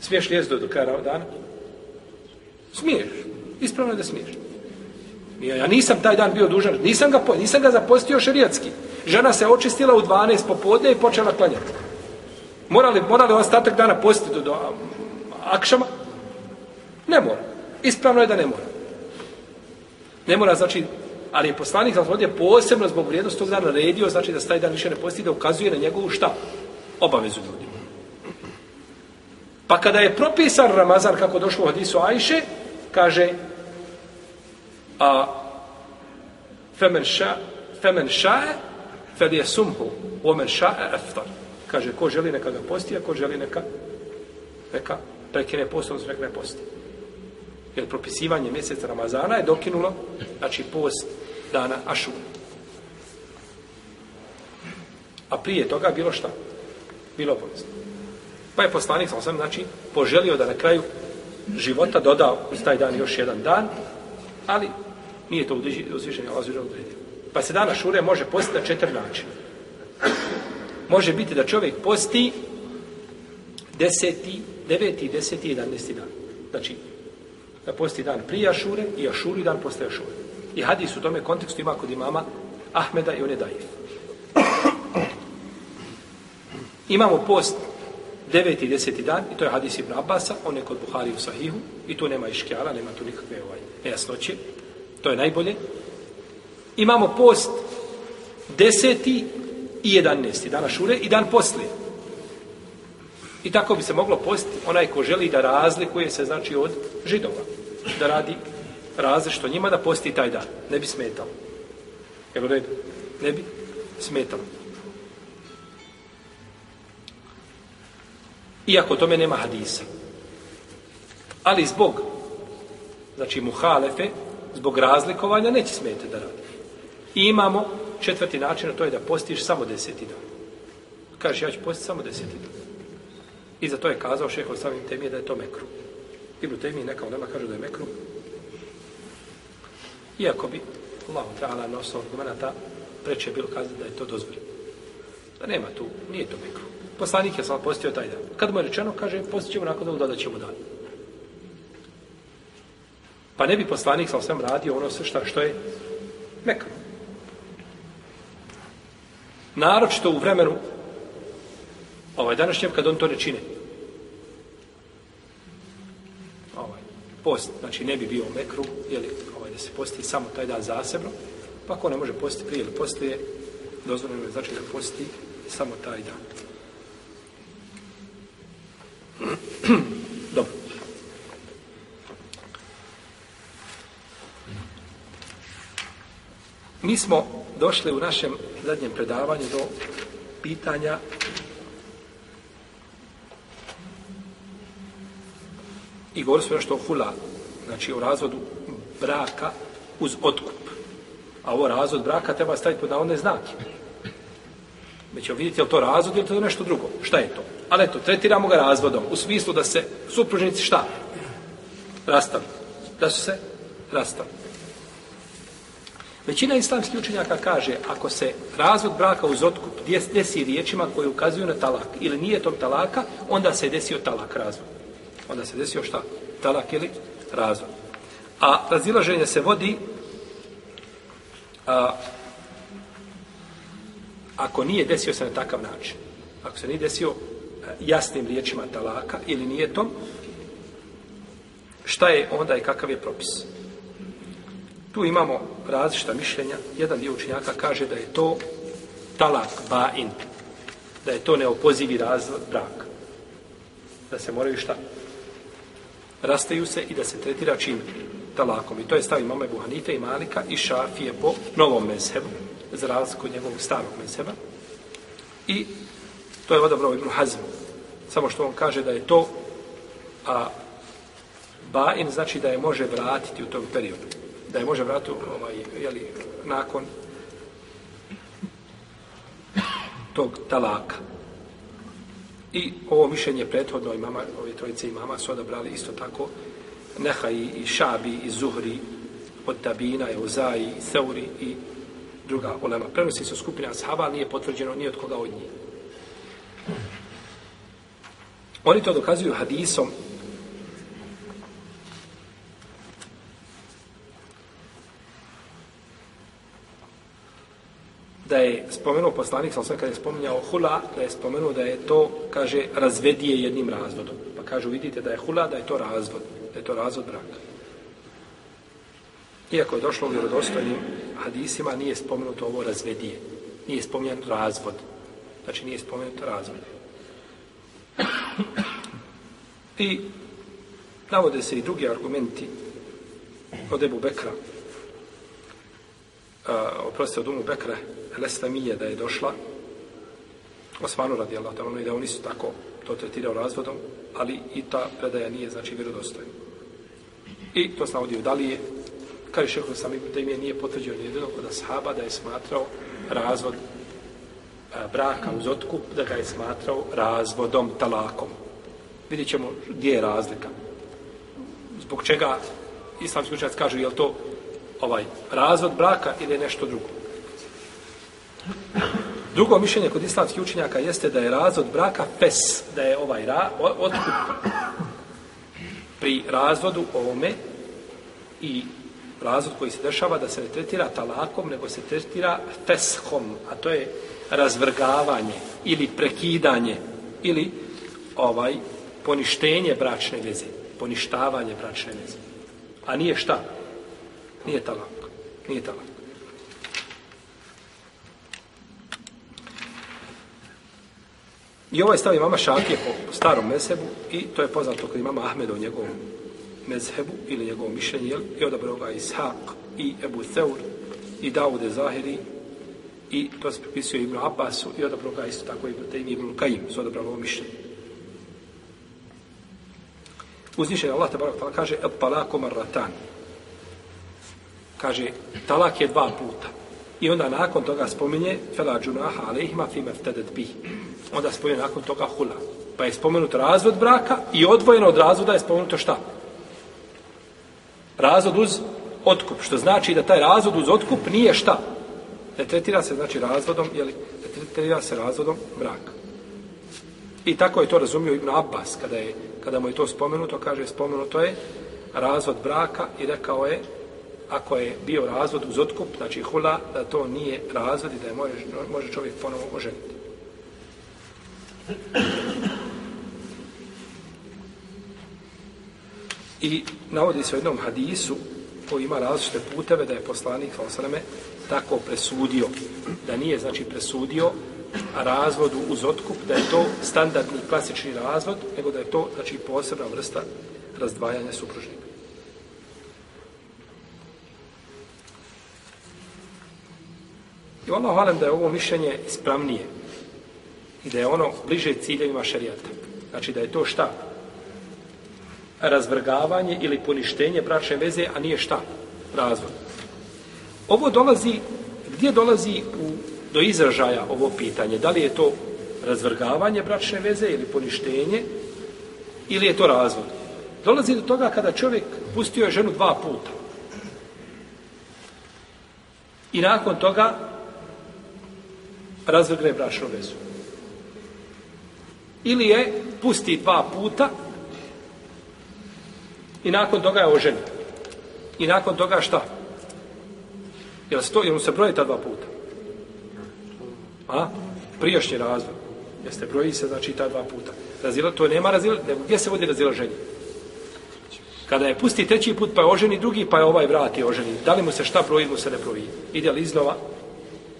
smiješ lijest do kraja dana? Smiješ. Ispravno je da smiješ. Ja, ja nisam taj dan bio dužan, nisam ga, nisam ga zapostio šerijatski. Žena se očistila u 12 popodne i počela klanjati. Morali, morali ostatak dana postiti do, do akšama? Ne mora. Ispravno je da ne mora. Ne mora, znači, ali je poslanik za je posebno zbog vrijednosti tog dana redio, znači da se taj dan više ne posti, da ukazuje na njegovu šta? Obavezu ljudima. Pa kada je propisan Ramazan, kako došlo u hadisu Ajše, kaže, a femen ša, femen ša fel je sumhu, omen ša eftar. Kaže, ko želi neka ga posti, a ko želi neka, neka prekine post, odnosno neka ne posti. Jer propisivanje mjeseca Ramazana je dokinulo, znači, post dana Ašura. A prije toga bilo šta? Bilo obavezno. Pa je poslanik, sam sam, znači, poželio da na kraju života dodao uz taj dan još jedan dan, ali nije to uzvišenje Allah uzvišenje odredio. Pa se dana šure može postiti na četiri načina. Može biti da čovjek posti deseti, deveti, deseti i jedanesti dan. Znači, da posti dan prije ašure i ašuru i dan posle ašure. I hadis u tome kontekstu ima kod imama Ahmeda i on je dajiv. Imamo post deveti i deseti dan i to je hadis Ibn Abbasa, on je kod Buhari u Sahihu i tu nema iškjala, nema tu nikakve ovaj, nejasnoće. To je najbolje. Imamo post deseti i jedanesti dana šure i dan poslije. I tako bi se moglo postiti onaj ko želi da razlikuje se, znači, od židova. Da radi različito njima, da posti taj dan. Ne bi smetalo. Jel u redu? Ne bi smetalo. Iako tome nema hadisa. Ali zbog, znači, muhalefe, zbog razlikovanja, neće smete da radi. I imamo četvrti način, a to je da postiš samo deseti dan. Kažeš, ja ću postiti samo deseti dan. I za to je kazao šeho samim temije da je to mekru. Ibn Temije neka od nama kaže da je mekru. Iako bi Allah ta'ala na osnovu argumenta preče bilo kazati da je to dozvoljeno. Da nema tu, nije to mekru. Poslanik je sam postio taj dan. Kad mu je rečeno, kaže, postit ćemo nakon da dodat ćemo dan. Pa ne bi poslanik sam svem radio ono sve šta, što je mekru. Naročito u vremenu ovaj današnjem kad on to ne čine. Ovaj, post, znači ne bi bio u mekru, jeli, ovaj, da se posti samo taj dan zasebno, pa ko ne može postiti prije ili poslije, dozvoljeno je znači da posti samo taj dan. (clears throat) Dobro. Mi smo došli u našem zadnjem predavanju do pitanja i govorili smo nešto o hula, znači o razvodu braka uz otkup. A ovo razvod braka treba staviti pod navodne znake. Mi ćemo vidjeti je li to razvod ili je nešto drugo. Šta je to? Ali eto, tretiramo ga razvodom u smislu da se supružnici šta? Rastali. Da su se rastali. Većina islamskih učenjaka kaže, ako se razvod braka uz otkup desi riječima koje ukazuju na talak ili nije tog talaka, onda se desio talak razvod. Onda se desio šta? Talak ili razvod. A razilaženje se vodi a, ako nije desio se na takav način. Ako se nije desio e, jasnim riječima talaka ili nije to, šta je onda i kakav je propis? Tu imamo različita mišljenja. Jedan dio učenjaka kaže da je to talak ba'in. Da je to neopozivi razvod braka. Da se moraju šta? Rastaju se i da se tretira čim talakom. I to je stav imama Ebu Hanife i Malika i Šafije po novom mezhebu, za razliku od njegovog starog mezheba. I to je odabrao Ibn Hazm. Samo što on kaže da je to a, ba'in, znači da je može vratiti u tom periodu da je može vratiti ovaj, jeli, nakon tog talaka. I ovo mišljenje prethodno imama, ove trojice imama su odabrali isto tako Neha i, i Šabi i Zuhri od Tabina, Euzaji, i Seuri i druga ulema. Prenosi su skupina ashaba, nije potvrđeno ni od koga od njih. Oni to dokazuju hadisom da je spomenuo poslanik, sam sve kada je spominjao hula, da je spomenuo da je to, kaže, razvedije jednim razvodom. Pa kažu, vidite da je hula, da je to razvod, da je to razvod braka. Iako je došlo u vjerodostojnim hadisima, nije spomenuto ovo razvedije. Nije spomenut razvod. Znači, nije spomenut razvod. I navode se i drugi argumenti od Ebu Bekra, uh, oprostite od Umu Bekra, Lestamije da je došla Osmanu radi Allah ono i da oni su tako to tretirao razvodom, ali i ta predaja nije znači vjerodostojna. I to sam ovdje udalije, kaže šeho sam da im je nije potvrđeno jedino od ashaba da je smatrao razvod a, braka uz otkup, da ga je smatrao razvodom, talakom. Vidjet ćemo gdje je razlika. Zbog čega islamski učenjac kažu je li to ovaj razvod braka ili nešto drugo. Drugo mišljenje kod islamskih učenjaka jeste da je razvod braka pes, da je ovaj ra, otkup pri razvodu ovome i razvod koji se dešava da se ne tretira talakom, nego se tretira feshom, a to je razvrgavanje ili prekidanje ili ovaj poništenje bračne veze, poništavanje bračne veze. A nije šta? Nije talak. Nije talak. I ovaj stav imama Šafije po starom mesebu i to je poznato kod imama Ahmeda u njegovom mezhebu ili njegovom mišljenju, jel? I odabrao ga Ishaq i Ebu Theur i Daude Zahiri i to se pripisuje Ibnu Abbasu i odabrao ga isto tako Ibnu Tejmi Ibnu Kajim su odabrali ovo mišljenje. Uzvišen Allah te barak kaže el talaku marratan. Kaže talak je dva puta. I onda nakon toga spominje fela džunaha alejhima fi meftedet bih. Onda spominje nakon toga hula. Pa je spomenut razvod braka i odvojeno od razvoda je spomenuto šta? Razvod uz otkup. Što znači da taj razvod uz otkup nije šta? Ne tretira se znači razvodom, jeli, ne tretira se razvodom braka. I tako je to razumio Ibn Abbas kada je kada mu je to spomenuto, kaže spomenuto je razvod braka i rekao je ako je bio razvod uz otkup, znači hula, da to nije razvod i da je može, može čovjek ponovo oženiti. I navodi se u jednom hadisu koji ima različite puteve da je poslanik Fosaleme tako presudio. Da nije, znači, presudio razvodu uz otkup, da je to standardni klasični razvod, nego da je to, znači, posebna vrsta razdvajanja supružnika. I ono hvalim da je ovo mišljenje ispravnije i da je ono bliže ciljevima šarijata. Znači da je to šta? Razvrgavanje ili poništenje bračne veze, a nije šta? Razvod. Ovo dolazi, gdje dolazi u, do izražaja ovo pitanje? Da li je to razvrgavanje bračne veze ili poništenje ili je to razvod? Dolazi do toga kada čovjek pustio je ženu dva puta. I nakon toga razvrgne bračnu vezu. Ili je pusti dva puta i nakon toga je oženi. I nakon toga šta? Jel, se to, jel mu se broje ta dva puta? A? Prijašnji razvoj. Jeste broji se, znači, ta dva puta. Razila, to nema razila, nego gdje se vodi razilaženje? Kada je pusti treći put, pa je oženi drugi, pa je ovaj vrati oženi. Da li mu se šta broji, mu se ne broji? Ide li iznova?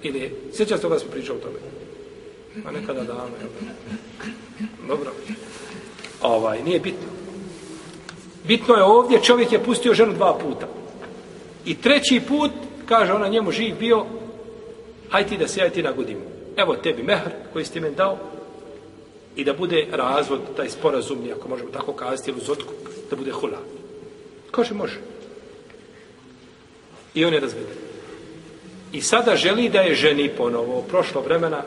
Ili, sjećam se toga smo pričali o tome. A nekada davno, jel? Dobro. Ovaj, nije bitno. Bitno je ovdje, čovjek je pustio ženu dva puta. I treći put, kaže ona njemu živ bio, haj ti da se jaj ti nagodim. Evo tebi mehr koji si ti men dao i da bude razvod, taj sporazumni, ako možemo tako kazati, ili uz otkup, da bude hula. Kaže, može. I on je razveden. I sada želi da je ženi ponovo, prošlo vremena,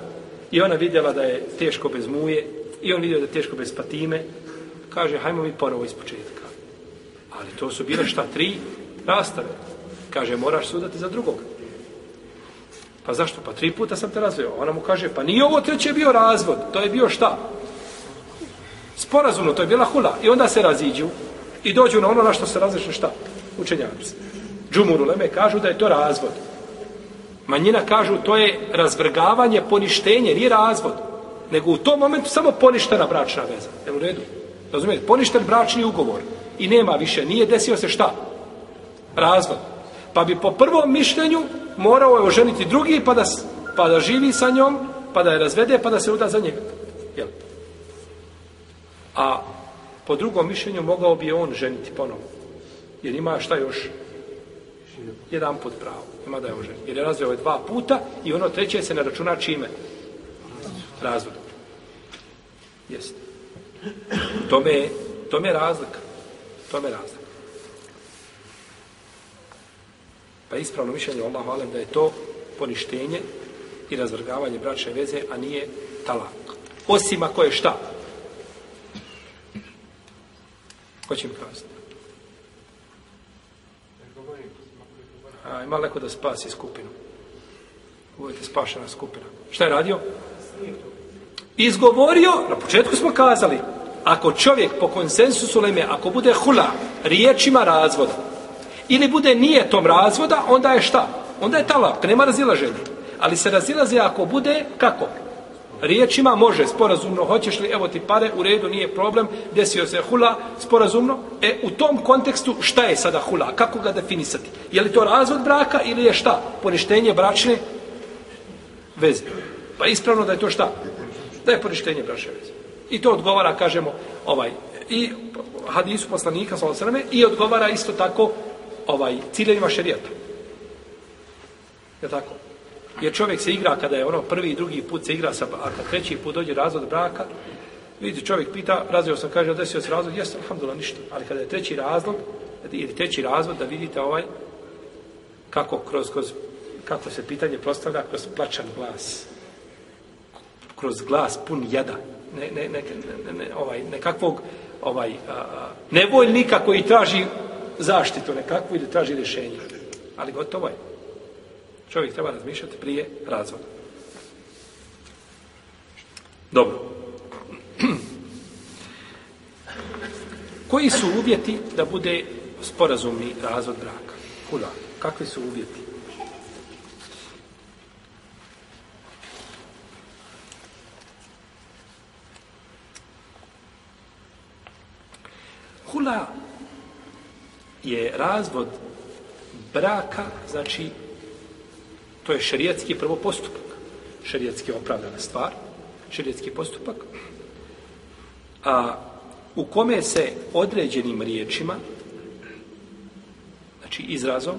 i ona vidjela da je teško bez muje, i on vidio da je teško bez patime, kaže, hajmo mi ponovo iz početka. Ali to su bile šta tri rastave. Kaže, moraš sudati za drugog. Pa zašto? Pa tri puta sam te razveo. Ona mu kaže, pa nije ovo treće bio razvod, to je bio šta? Sporazumno, to je bila hula. I onda se raziđu i dođu na ono na što se različno šta? Učenjaci. Džumuruleme kažu da je to razvod. Manjina kažu to je razvrgavanje, poništenje, nije razvod. Nego u tom momentu samo poništena bračna veza. Jel u redu? Razumijete? Poništen bračni ugovor. I nema više. Nije desio se šta? Razvod. Pa bi po prvom mišljenju morao je oženiti drugi pa da, pa da živi sa njom, pa da je razvede, pa da se uda za njega. Jel? A po drugom mišljenju mogao bi on ženiti ponovo. Jer ima šta još? Jedan pod pravo. Ima da je oženi. Jer je razveo dva puta i ono treće se ne računa čime? Razvod. Jeste. Tome, tome je razlika. Tome je razlika. Pa ispravno mišljenje Allah hvalem da je to poništenje i razvrgavanje bračne veze, a nije talak. Osim ako je šta? Ko će mi kazati? Ima leko da spasi skupinu. Uvijete spašena skupina. Šta je radio? Izgovorio, na početku smo kazali, ako čovjek po konsensusu leme, ako bude hula riječima razvoda, ili bude nije tom razvoda, onda je šta? Onda je talak, nema razilaženja. Ali se razilaze ako bude, kako? Riječima može, sporazumno, hoćeš li, evo ti pare, u redu, nije problem, desio se hula, sporazumno. E, u tom kontekstu, šta je sada hula? Kako ga definisati? Je li to razvod braka ili je šta? Poništenje bračne veze. Pa ispravno da je to šta? Da je poništenje bračne veze. I to odgovara, kažemo, ovaj, i hadisu poslanika, sallallahu i odgovara isto tako ovaj, ciljevima šerijata. Je tako? Jer čovjek se igra kada je ono prvi i drugi put se igra sa, a kad treći put dođe razvod braka, vidite čovjek pita, razvio sam, kaže, desio se razvod, jeste, alhamdulillah, ništa. Ali kada je treći razlog, ili treći razvod, da vidite ovaj, kako kroz, kroz kako se pitanje prostavlja kroz plačan glas. Kroz glas pun jada. Ne, ne, ne, ne, ne, ovaj, nekakvog ovaj, a, nevoljnika koji traži zaštitu nekakvu ili traži rješenje. Ali gotovo je. Čovjek treba razmišljati prije razvoda. Dobro. Koji su uvjeti da bude sporazumni razvod braka? Kuda? Kakvi su uvjeti? Hula je razvod braka, znači to je šerijetski prvo postupak. Šerijatski opravdana stvar, šerijetski postupak. A u kome se određenim riječima, znači izrazom,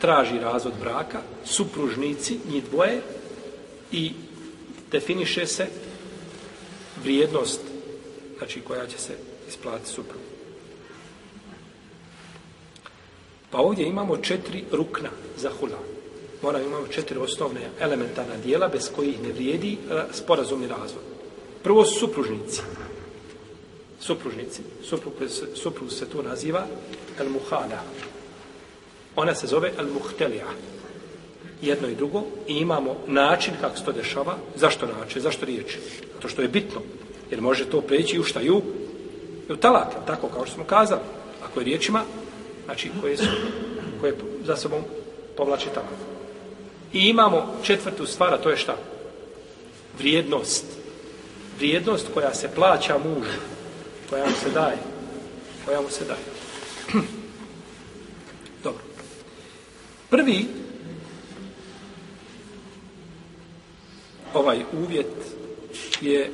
traži razvod braka, supružnici, njih dvoje, i definiše se vrijednost, znači koja će se isplatiti suprugu. Pa ovdje imamo četiri rukna za hulak. Mora imamo četiri osnovne elementarna dijela bez kojih ne vrijedi e, sporazumni razvod. Prvo su supružnici. Supružnici. Suprug, suprug se tu naziva el muhala. Ona se zove el muhtelija. Jedno i drugo. I imamo način kako se to dešava. Zašto način? Zašto riječ? To što je bitno. Jer može to preći u šta ju? U talak. Tako kao što smo kazali. Ako je riječima, znači koje su koje za sobom povlači talak. I imamo četvrtu stvar, a to je šta? Vrijednost. Vrijednost koja se plaća mužu, koja mu se daje. Koja mu se daje. (clears throat) Dobro. Prvi ovaj uvjet je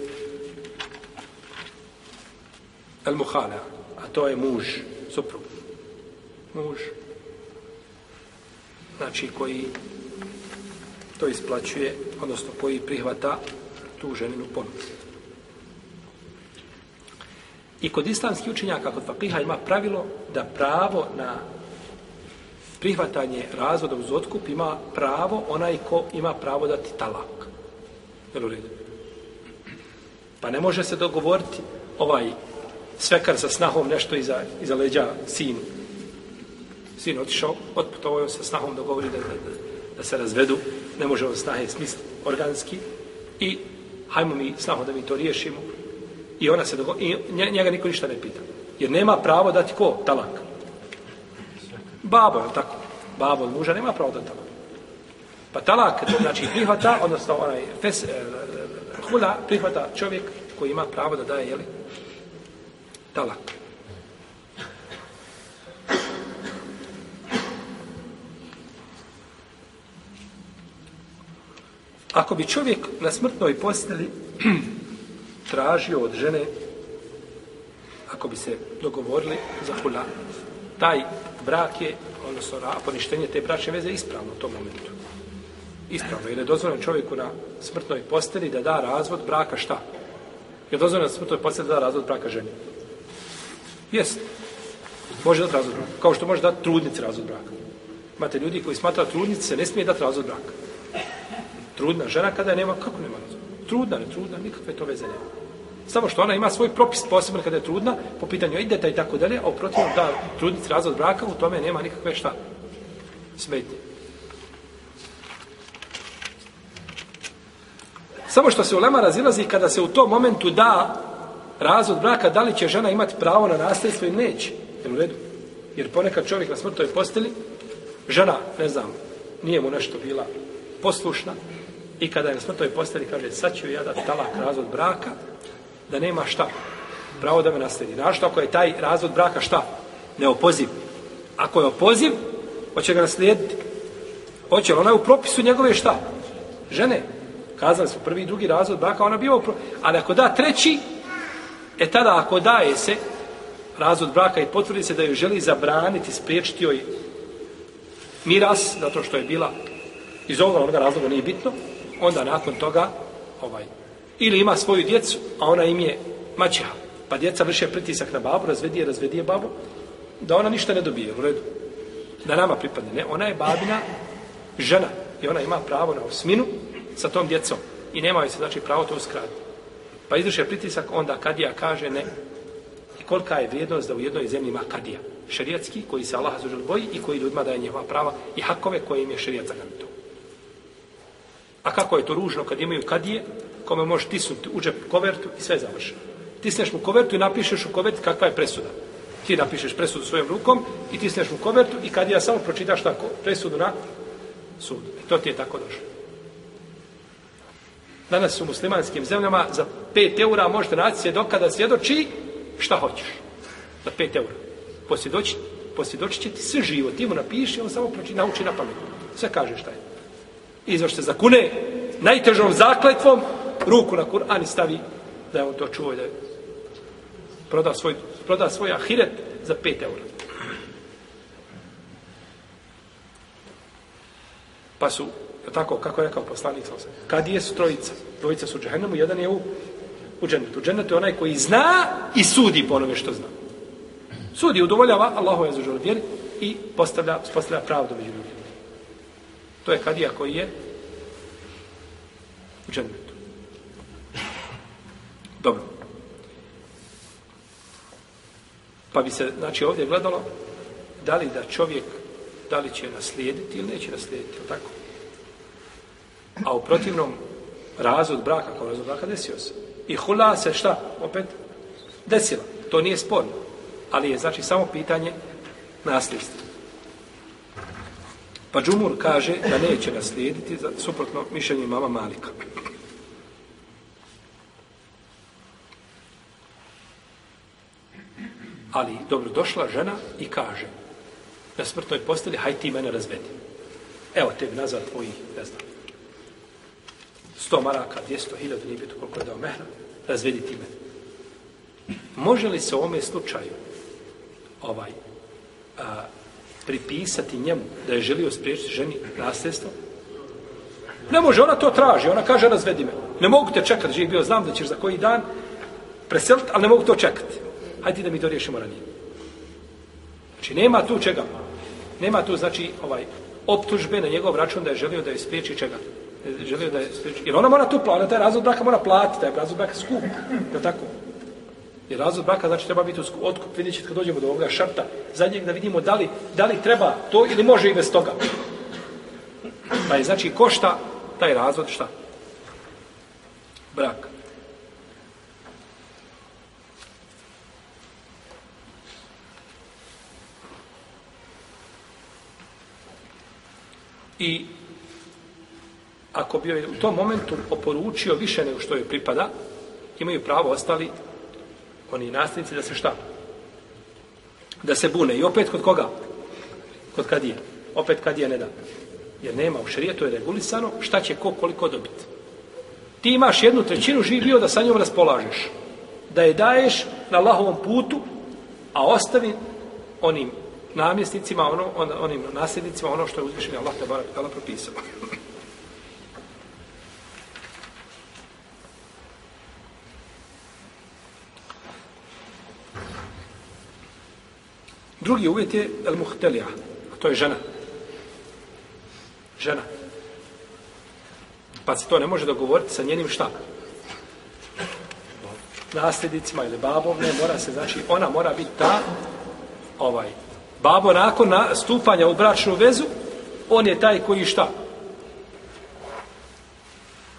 al-muhala, a to je muž, suprug muž znači koji to isplaćuje odnosno koji prihvata tu ženinu ponudu. I kod islamskih učenjaka kod fakiha ima pravilo da pravo na prihvatanje razvoda uz otkup ima pravo onaj ko ima pravo dati talak. Jel u redu? Pa ne može se dogovoriti ovaj svekar sa snahom nešto iza, iza leđa sinu. Sin otišao, otputovao sa snahom da da, da, da se razvedu, ne može on snahe smisli organski i hajmo mi snahom da mi to riješimo i ona se dogo... i njega niko ništa ne pita. Jer nema pravo dati ko? Talak. Babo, je tako? Babo od muža nema pravo dati talak. Pa talak, znači prihvata, odnosno onaj fes, eh, hula prihvata čovjek koji ima pravo da daje, jeli, talak. Ako bi čovjek na smrtnoj posteli (clears throat) tražio od žene, ako bi se dogovorili za hula, taj brak je, odnosno poništenje te bračne veze, ispravno u tom momentu. Ispravno. Jer je dozvoljeno čovjeku na smrtnoj posteli da da razvod braka šta? Je dozvoljeno na smrtnoj posteli da da razvod braka ženi? Jest. Može dati razvod braka. Kao što može dati trudnici razvod braka. Imate ljudi koji smatra trudnice ne smije dati razvod braka. Trudna žena kada nema, kako nema razum? Trudna, ne trudna, nikakve to veze nema. Samo što ona ima svoj propis posebno kada je trudna, po pitanju ideta i tako dalje, a uprotiv da trudnici razvod braka, u tome nema nikakve šta smetnje. Samo što se u lema razilazi kada se u tom momentu da razvod braka, da li će žena imati pravo na nasljedstvo ili neće. Jel u redu? Jer ponekad čovjek na smrtoj posteli, žena, ne znam, nije mu nešto bila poslušna, I kada je na smrtoj posteli, kaže, sad ću ja dati talak razvod braka, da nema šta, pravo da me nasledi. Našto ako je taj razvod braka šta? Neopoziv. Ako je opoziv, hoće ga naslijediti. Hoće, ona je u propisu njegove šta? Žene. Kazali smo prvi i drugi razvod braka, ona bio, ali ako da treći, e tada ako daje se razvod braka i potvrdi se da joj želi zabraniti, spriječiti joj miras, zato što je bila iz ovoga onoga razloga nije bitno, onda nakon toga ovaj, ili ima svoju djecu, a ona im je maćeha, pa djeca vrše pritisak na babu, razvedi je, razvedi je babu, da ona ništa ne dobije, u redu. Da nama pripadne. Ne, ona je babina žena i ona ima pravo na osminu sa tom djecom. I nema joj se, znači, pravo to uskratiti. Pa izvrše pritisak, onda kadija kaže ne. I kolika je vrijednost da u jednoj zemlji ima kadija. Šerijatski, koji se Allah zažel boji i koji ljudima daje njeva prava i hakove koje im je šerijat zaganito. A kako je to ružno kad imaju kadije, kome možeš tisnuti u džep kovertu i sve završeno. Tisneš mu kovertu i napišeš u koverti kakva je presuda. Ti napišeš presudu svojom rukom i tisneš mu kovertu i kad ja samo pročitaš tako presudu na sudu. I to ti je tako došlo. Danas u muslimanskim zemljama za 5 eura možete naći svjedoka da svjedoči šta hoćeš. Za 5 eura. Posvjedoči, posvjedoči će ti sve živo. Ti mu napiši, on samo proči, nauči na pamet. Sve kaže šta je. Izvaš se zakune najtežom zakletvom ruku na Kur'an i stavi da je on to čuo i da je proda svoj, proda svoj ahiret za 5 eura. Pa su, tako kako je rekao poslanik, kad je su trojica? Trojica su u džahennemu, jedan je u, u džennetu. U džennetu je onaj koji zna i sudi po onome što zna. Sudi, udovoljava Allahu je zažel vjeri i postavlja, postavlja pravdu među ljudima. To je kadija koji je u džennetu. Dobro. Pa bi se, znači, ovdje gledalo da li da čovjek, da li će naslijediti ili neće naslijediti, tako? A u protivnom razvod braka, kao razvod braka, desio se. I hula se šta? Opet desila. To nije sporno. Ali je, znači, samo pitanje nasljedstva. Pa Džumur kaže da neće naslijediti za suprotno mišljenje mama Malika. Ali dobro došla žena i kaže na smrtnoj posteli, haj ti mene razvedi. Evo tebi nazad tvojih, ne znam, sto maraka, dvijesto hiljada, nije bito koliko je dao mehra, razvedi ti mene. Može li se u ovome slučaju ovaj, a, pripisati njemu da je želio spriječiti ženi nasljedstvo? Ne može, ona to traži, ona kaže razvedi me. Ne mogu te čekati, živi bio, znam da ćeš za koji dan preseliti, ali ne mogu to čekati. Hajde da mi to riješimo ranije. Znači, nema tu čega. Nema tu, znači, ovaj, optužbe na njegov račun da je želio da je spriječi čega. Želio da je spriječi. Jer ona mora tu platiti, taj razvod braka mora platiti, taj razvod braka skup. Je tako? Jer razvod braka znači treba biti otkup. Vidjet ćete kad dođemo do ovoga šarta zadnjeg da vidimo da li, da li treba to ili može i bez toga. Pa je znači košta taj razvod šta? Brak. I ako bi u tom momentu oporučio više nego što je pripada, imaju pravo ostali oni nasljednici da se šta? Da se bune. I opet kod koga? Kod kadije. Opet kadija ne da. Jer nema u šarijetu je regulisano šta će ko koliko dobiti. Ti imaš jednu trećinu živio da sa njom raspolažeš. Da je daješ na Allahovom putu, a ostavi onim namjesnicima, ono, on, onim nasljednicima, ono što je uzvišenje Allah te barak tala propisao. Drugi uvjet je el muhtelija, a to je žena. Žena. Pa se to ne može dogovoriti sa njenim šta? Nasljednicima ili babom, ne, mora se, znači, ona mora biti ta, ovaj, babo nakon stupanja u bračnu vezu, on je taj koji šta?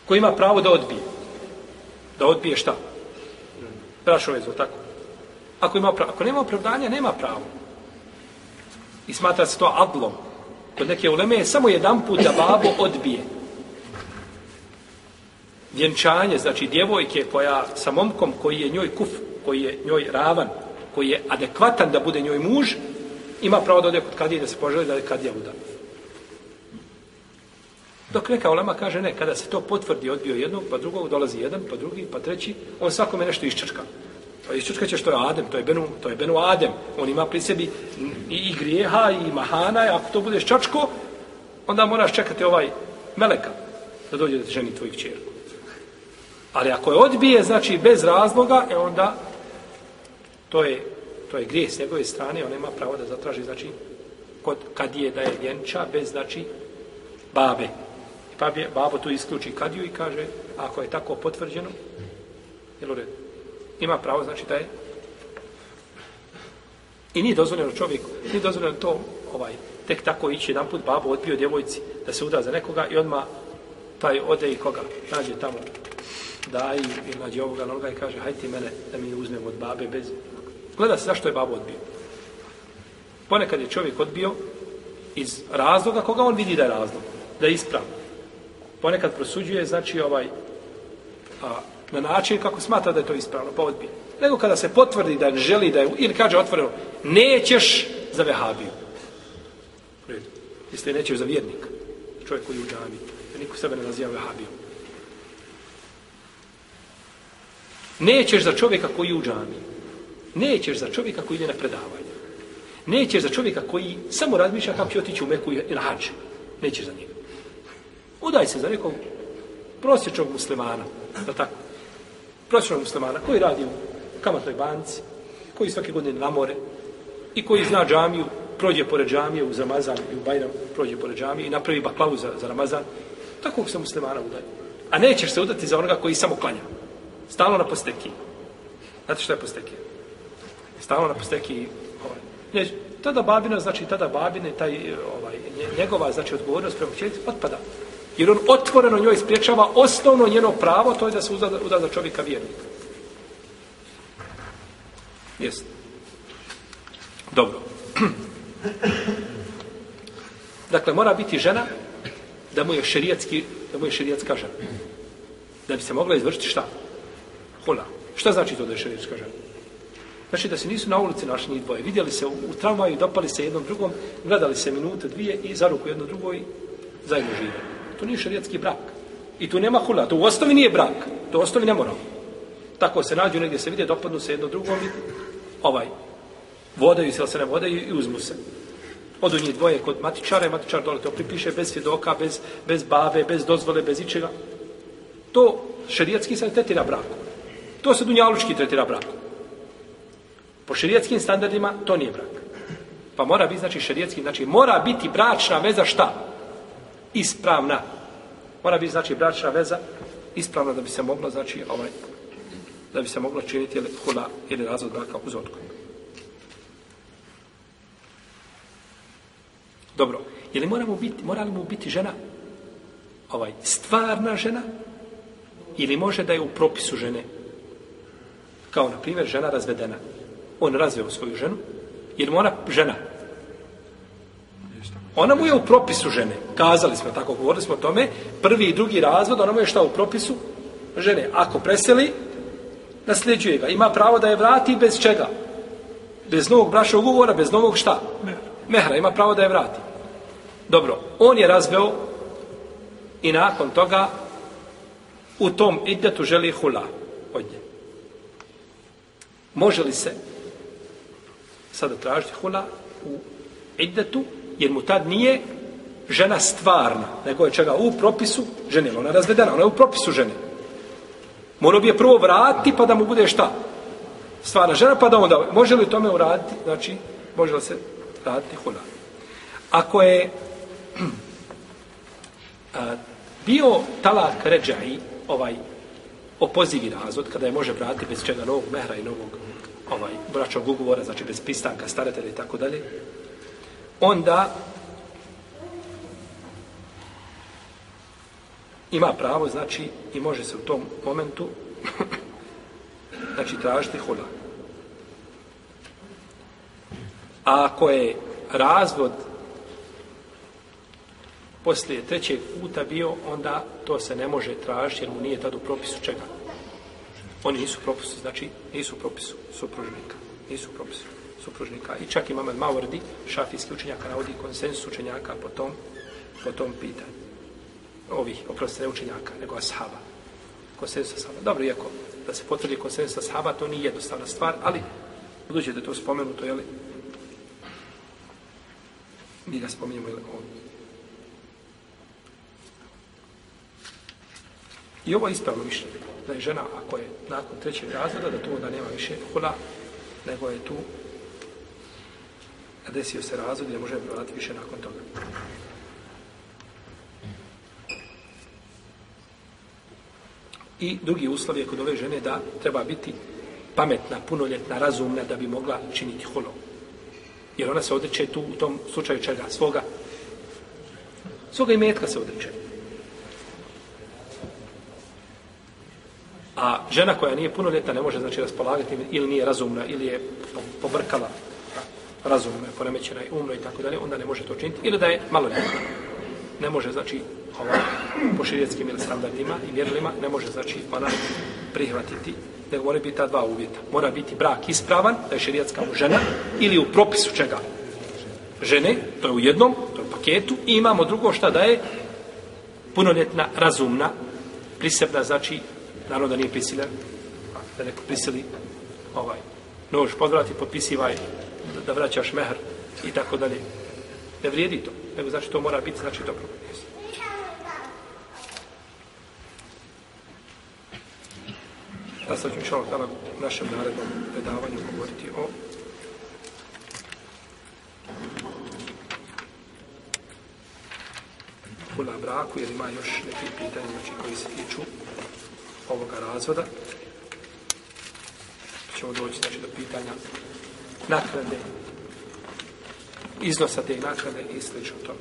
Koji ima pravo da odbije. Da odbije šta? Bračnu vezu, tako? Ako, ima pravo, ako nema opravdanja, nema pravo. I smatra se to adlom. Kod neke uleme je samo jedan put da babo odbije. Vjenčanje, znači djevojke koja sa momkom koji je njoj kuf, koji je njoj ravan, koji je adekvatan da bude njoj muž, ima pravo da ode kod kadije da se poželi da je kadija uda. Dok neka ulema kaže ne, kada se to potvrdi odbio jednog, pa drugog dolazi jedan, pa drugi, pa treći, on svakome nešto iščrka. Pa iščrčka će što je Adem, to je Benu, to je Benu Adem. On ima pri sebi i, i grijeha, i mahana, i ako to budeš čačko, onda moraš čekati ovaj meleka da dođe da ti ženi tvojih čerku. Ali ako je odbije, znači bez razloga, e onda to je, to je grijeh s njegove strane, on nema pravo da zatraži, znači, kod, kad je da je vjenča bez, znači, babe. Pa babe, babo tu isključi kadiju i kaže, ako je tako potvrđeno, jel u redu? Ima pravo, znači, da je I nije dozvoljeno čovjeku, nije dozvoljeno to, ovaj, tek tako ići jedan put babu odbio djevojci da se uda za nekoga i odma taj ode i koga? Nađe tamo da i nađe ovoga noga i kaže hajde ti mene da mi uzmem od babe bez gleda se zašto je babu odbio. Ponekad je čovjek odbio iz razloga koga on vidi da je razlog da je ispravno ponekad prosuđuje znači ovaj a, na način kako smatra da je to ispravno pa odbije nego kada se potvrdi da želi da je ili kaže otvoreno nećeš za vehabiju Jeste nećeš za vjernika. Čovjek koji je u džami. Niko sebe ne naziva vehabijom. Nećeš za čovjeka koji je u džami. Nećeš za čovjeka koji ide na predavanje. Nećeš za čovjeka koji samo razmišlja kako će otići u Meku i na hađu. Nećeš za njega. Udaj se za nekog prosječnog muslimana. Da tako? Prosječnog muslimana koji radi u kamatnoj banci, koji svake godine na more i koji zna džamiju prođe pored džamije uz Ramazan i u Bajram prođe pored džamije i napravi baklavu za, za Ramazan, tako se muslimana udaje. A nećeš se udati za onoga koji samo klanja. Stalno na postekiji. Znate što je postekija? Stalno na postekiji. Ovaj. Ne, tada babina, znači tada babine, taj, ovaj, njegova, znači odgovornost prema čelici, otpada. Jer on otvoreno njoj spriječava osnovno njeno pravo, to je da se uda, uda za čovjeka vjernika. Jeste. Dobro. (clears throat) Dakle, mora biti žena da mu je šerijatski, da mu je šerijatska žena. Da bi se mogla izvršiti šta? Hula. Šta znači to da je šerijatska žena? Znači da se nisu na ulici našli njih dvoje. Vidjeli se u, u tramvaju, dopali se jednom drugom, gledali se minute, dvije i za ruku jedno drugo i zajedno živjeli. To nije šarijatski brak. I tu nema hula. To u osnovi nije brak. To u osnovi ne mora. Tako se nađu negdje se vide, dopadnu se jedno drugom i ovaj, vodaju se, ili se ne vodaju i uzmu se. Odu njih dvoje kod matičara i matičar dole to pripiše bez svjedoka, bez, bez bave, bez dozvole, bez ičega. To šerijatski se tretira brakom. To se dunjalučki tretira brakom. Po šerijatskim standardima to nije brak. Pa mora biti, znači, šerijetski, znači, mora biti bračna veza šta? Ispravna. Mora biti, znači, bračna veza ispravna da bi se moglo, znači, ovaj, da bi se moglo činiti ili hula ili razvod braka uz odgoj. Dobro, je li moramo biti, mora li mu biti žena ovaj, stvarna žena ili može da je u propisu žene kao na primjer žena razvedena on razveo svoju ženu jer mora žena ona mu je u propisu žene. Kazali smo tako, govorili smo o tome. Prvi i drugi razvod, ona mu je šta u propisu? Žene, ako preseli nasljeđuje ga, ima pravo da je vrati bez čega? Bez novog brašnog ugovora, bez novog šta? Mehra, ima pravo da je vrati. Dobro, on je razveo i nakon toga u tom idetu želi hula od nje. Može li se sada tražiti hula u idetu, jer mu tad nije žena stvarna, nego je čega u propisu žene, ona je razvedena, ona je u propisu žene. Morao bi je prvo vratiti pa da mu bude šta? Stvarna žena, pa da onda, može li tome uraditi, znači, može li se raditi hula. Ako je (clears throat) a, bio talak ređaji, ovaj opozivi razvod, kada je može vratiti bez čega novog mehra i novog ovaj, bračnog ugovora, znači bez pristanka, staratelja i tako dalje, onda ima pravo, znači, i može se u tom momentu (laughs) znači, tražiti hula. A ako je razvod poslije trećeg puta bio, onda to se ne može tražiti jer mu nije tad u propisu čega. Oni nisu propisu, znači nisu propisu supružnika. Nisu propisu supružnika. I čak imamo Mawardi, šafijski učenjaka, navodi konsensus učenjaka po tom, po tom pitanju. ovih, oprostite, ne učenjaka, nego ashaba. Konsensus ashaba. Dobro, iako da se potvrdi konsensus ashaba, to nije jednostavna stvar, ali budući da je to spomenuto, jeli, mi ga spominjemo jeli, ovdje. I ovo je ispravno mišljenje, da je žena, ako je nakon trećeg razreda, da to onda nema više hula, nego je tu desio se razvod i ne može vratiti više nakon toga. I drugi uslov je kod ove žene da treba biti pametna, punoljetna, razumna da bi mogla činiti holom. Jer ona se odreće tu u tom slučaju čega? Svoga svoga imetka se odreće. A žena koja nije punoljetna ne može znači raspolagati ili nije razumna ili je pobrkala razume, je poremećena i umno i tako dalje, onda ne može to činiti. Ili da je maloljetna. Ne može, znači, ovaj, po širijetskim ili standardima i mjerilima, ne može, znači, ona prihvatiti nego mora biti ta dva uvjeta. Mora biti brak ispravan, da je širijetska žena, ili u propisu čega? Žene, to je u jednom, to je u paketu, i imamo drugo šta da je punoljetna, razumna, prisebna, znači, naravno da nije prisilen, da neko prisili ovaj, nož podvrati, potpisivaj da, vraćaš mehr i tako dalje. Ne vrijedi to, nego znači to mora biti, znači dobro. Da sad ću šalak dala u našem narednom predavanju govoriti o puna braku, jer ima još neki pitanje znači, koji se tiču ovoga razvoda. Ćemo doći znači, do pitanja naknade, iznosa te naknade i sl. tome.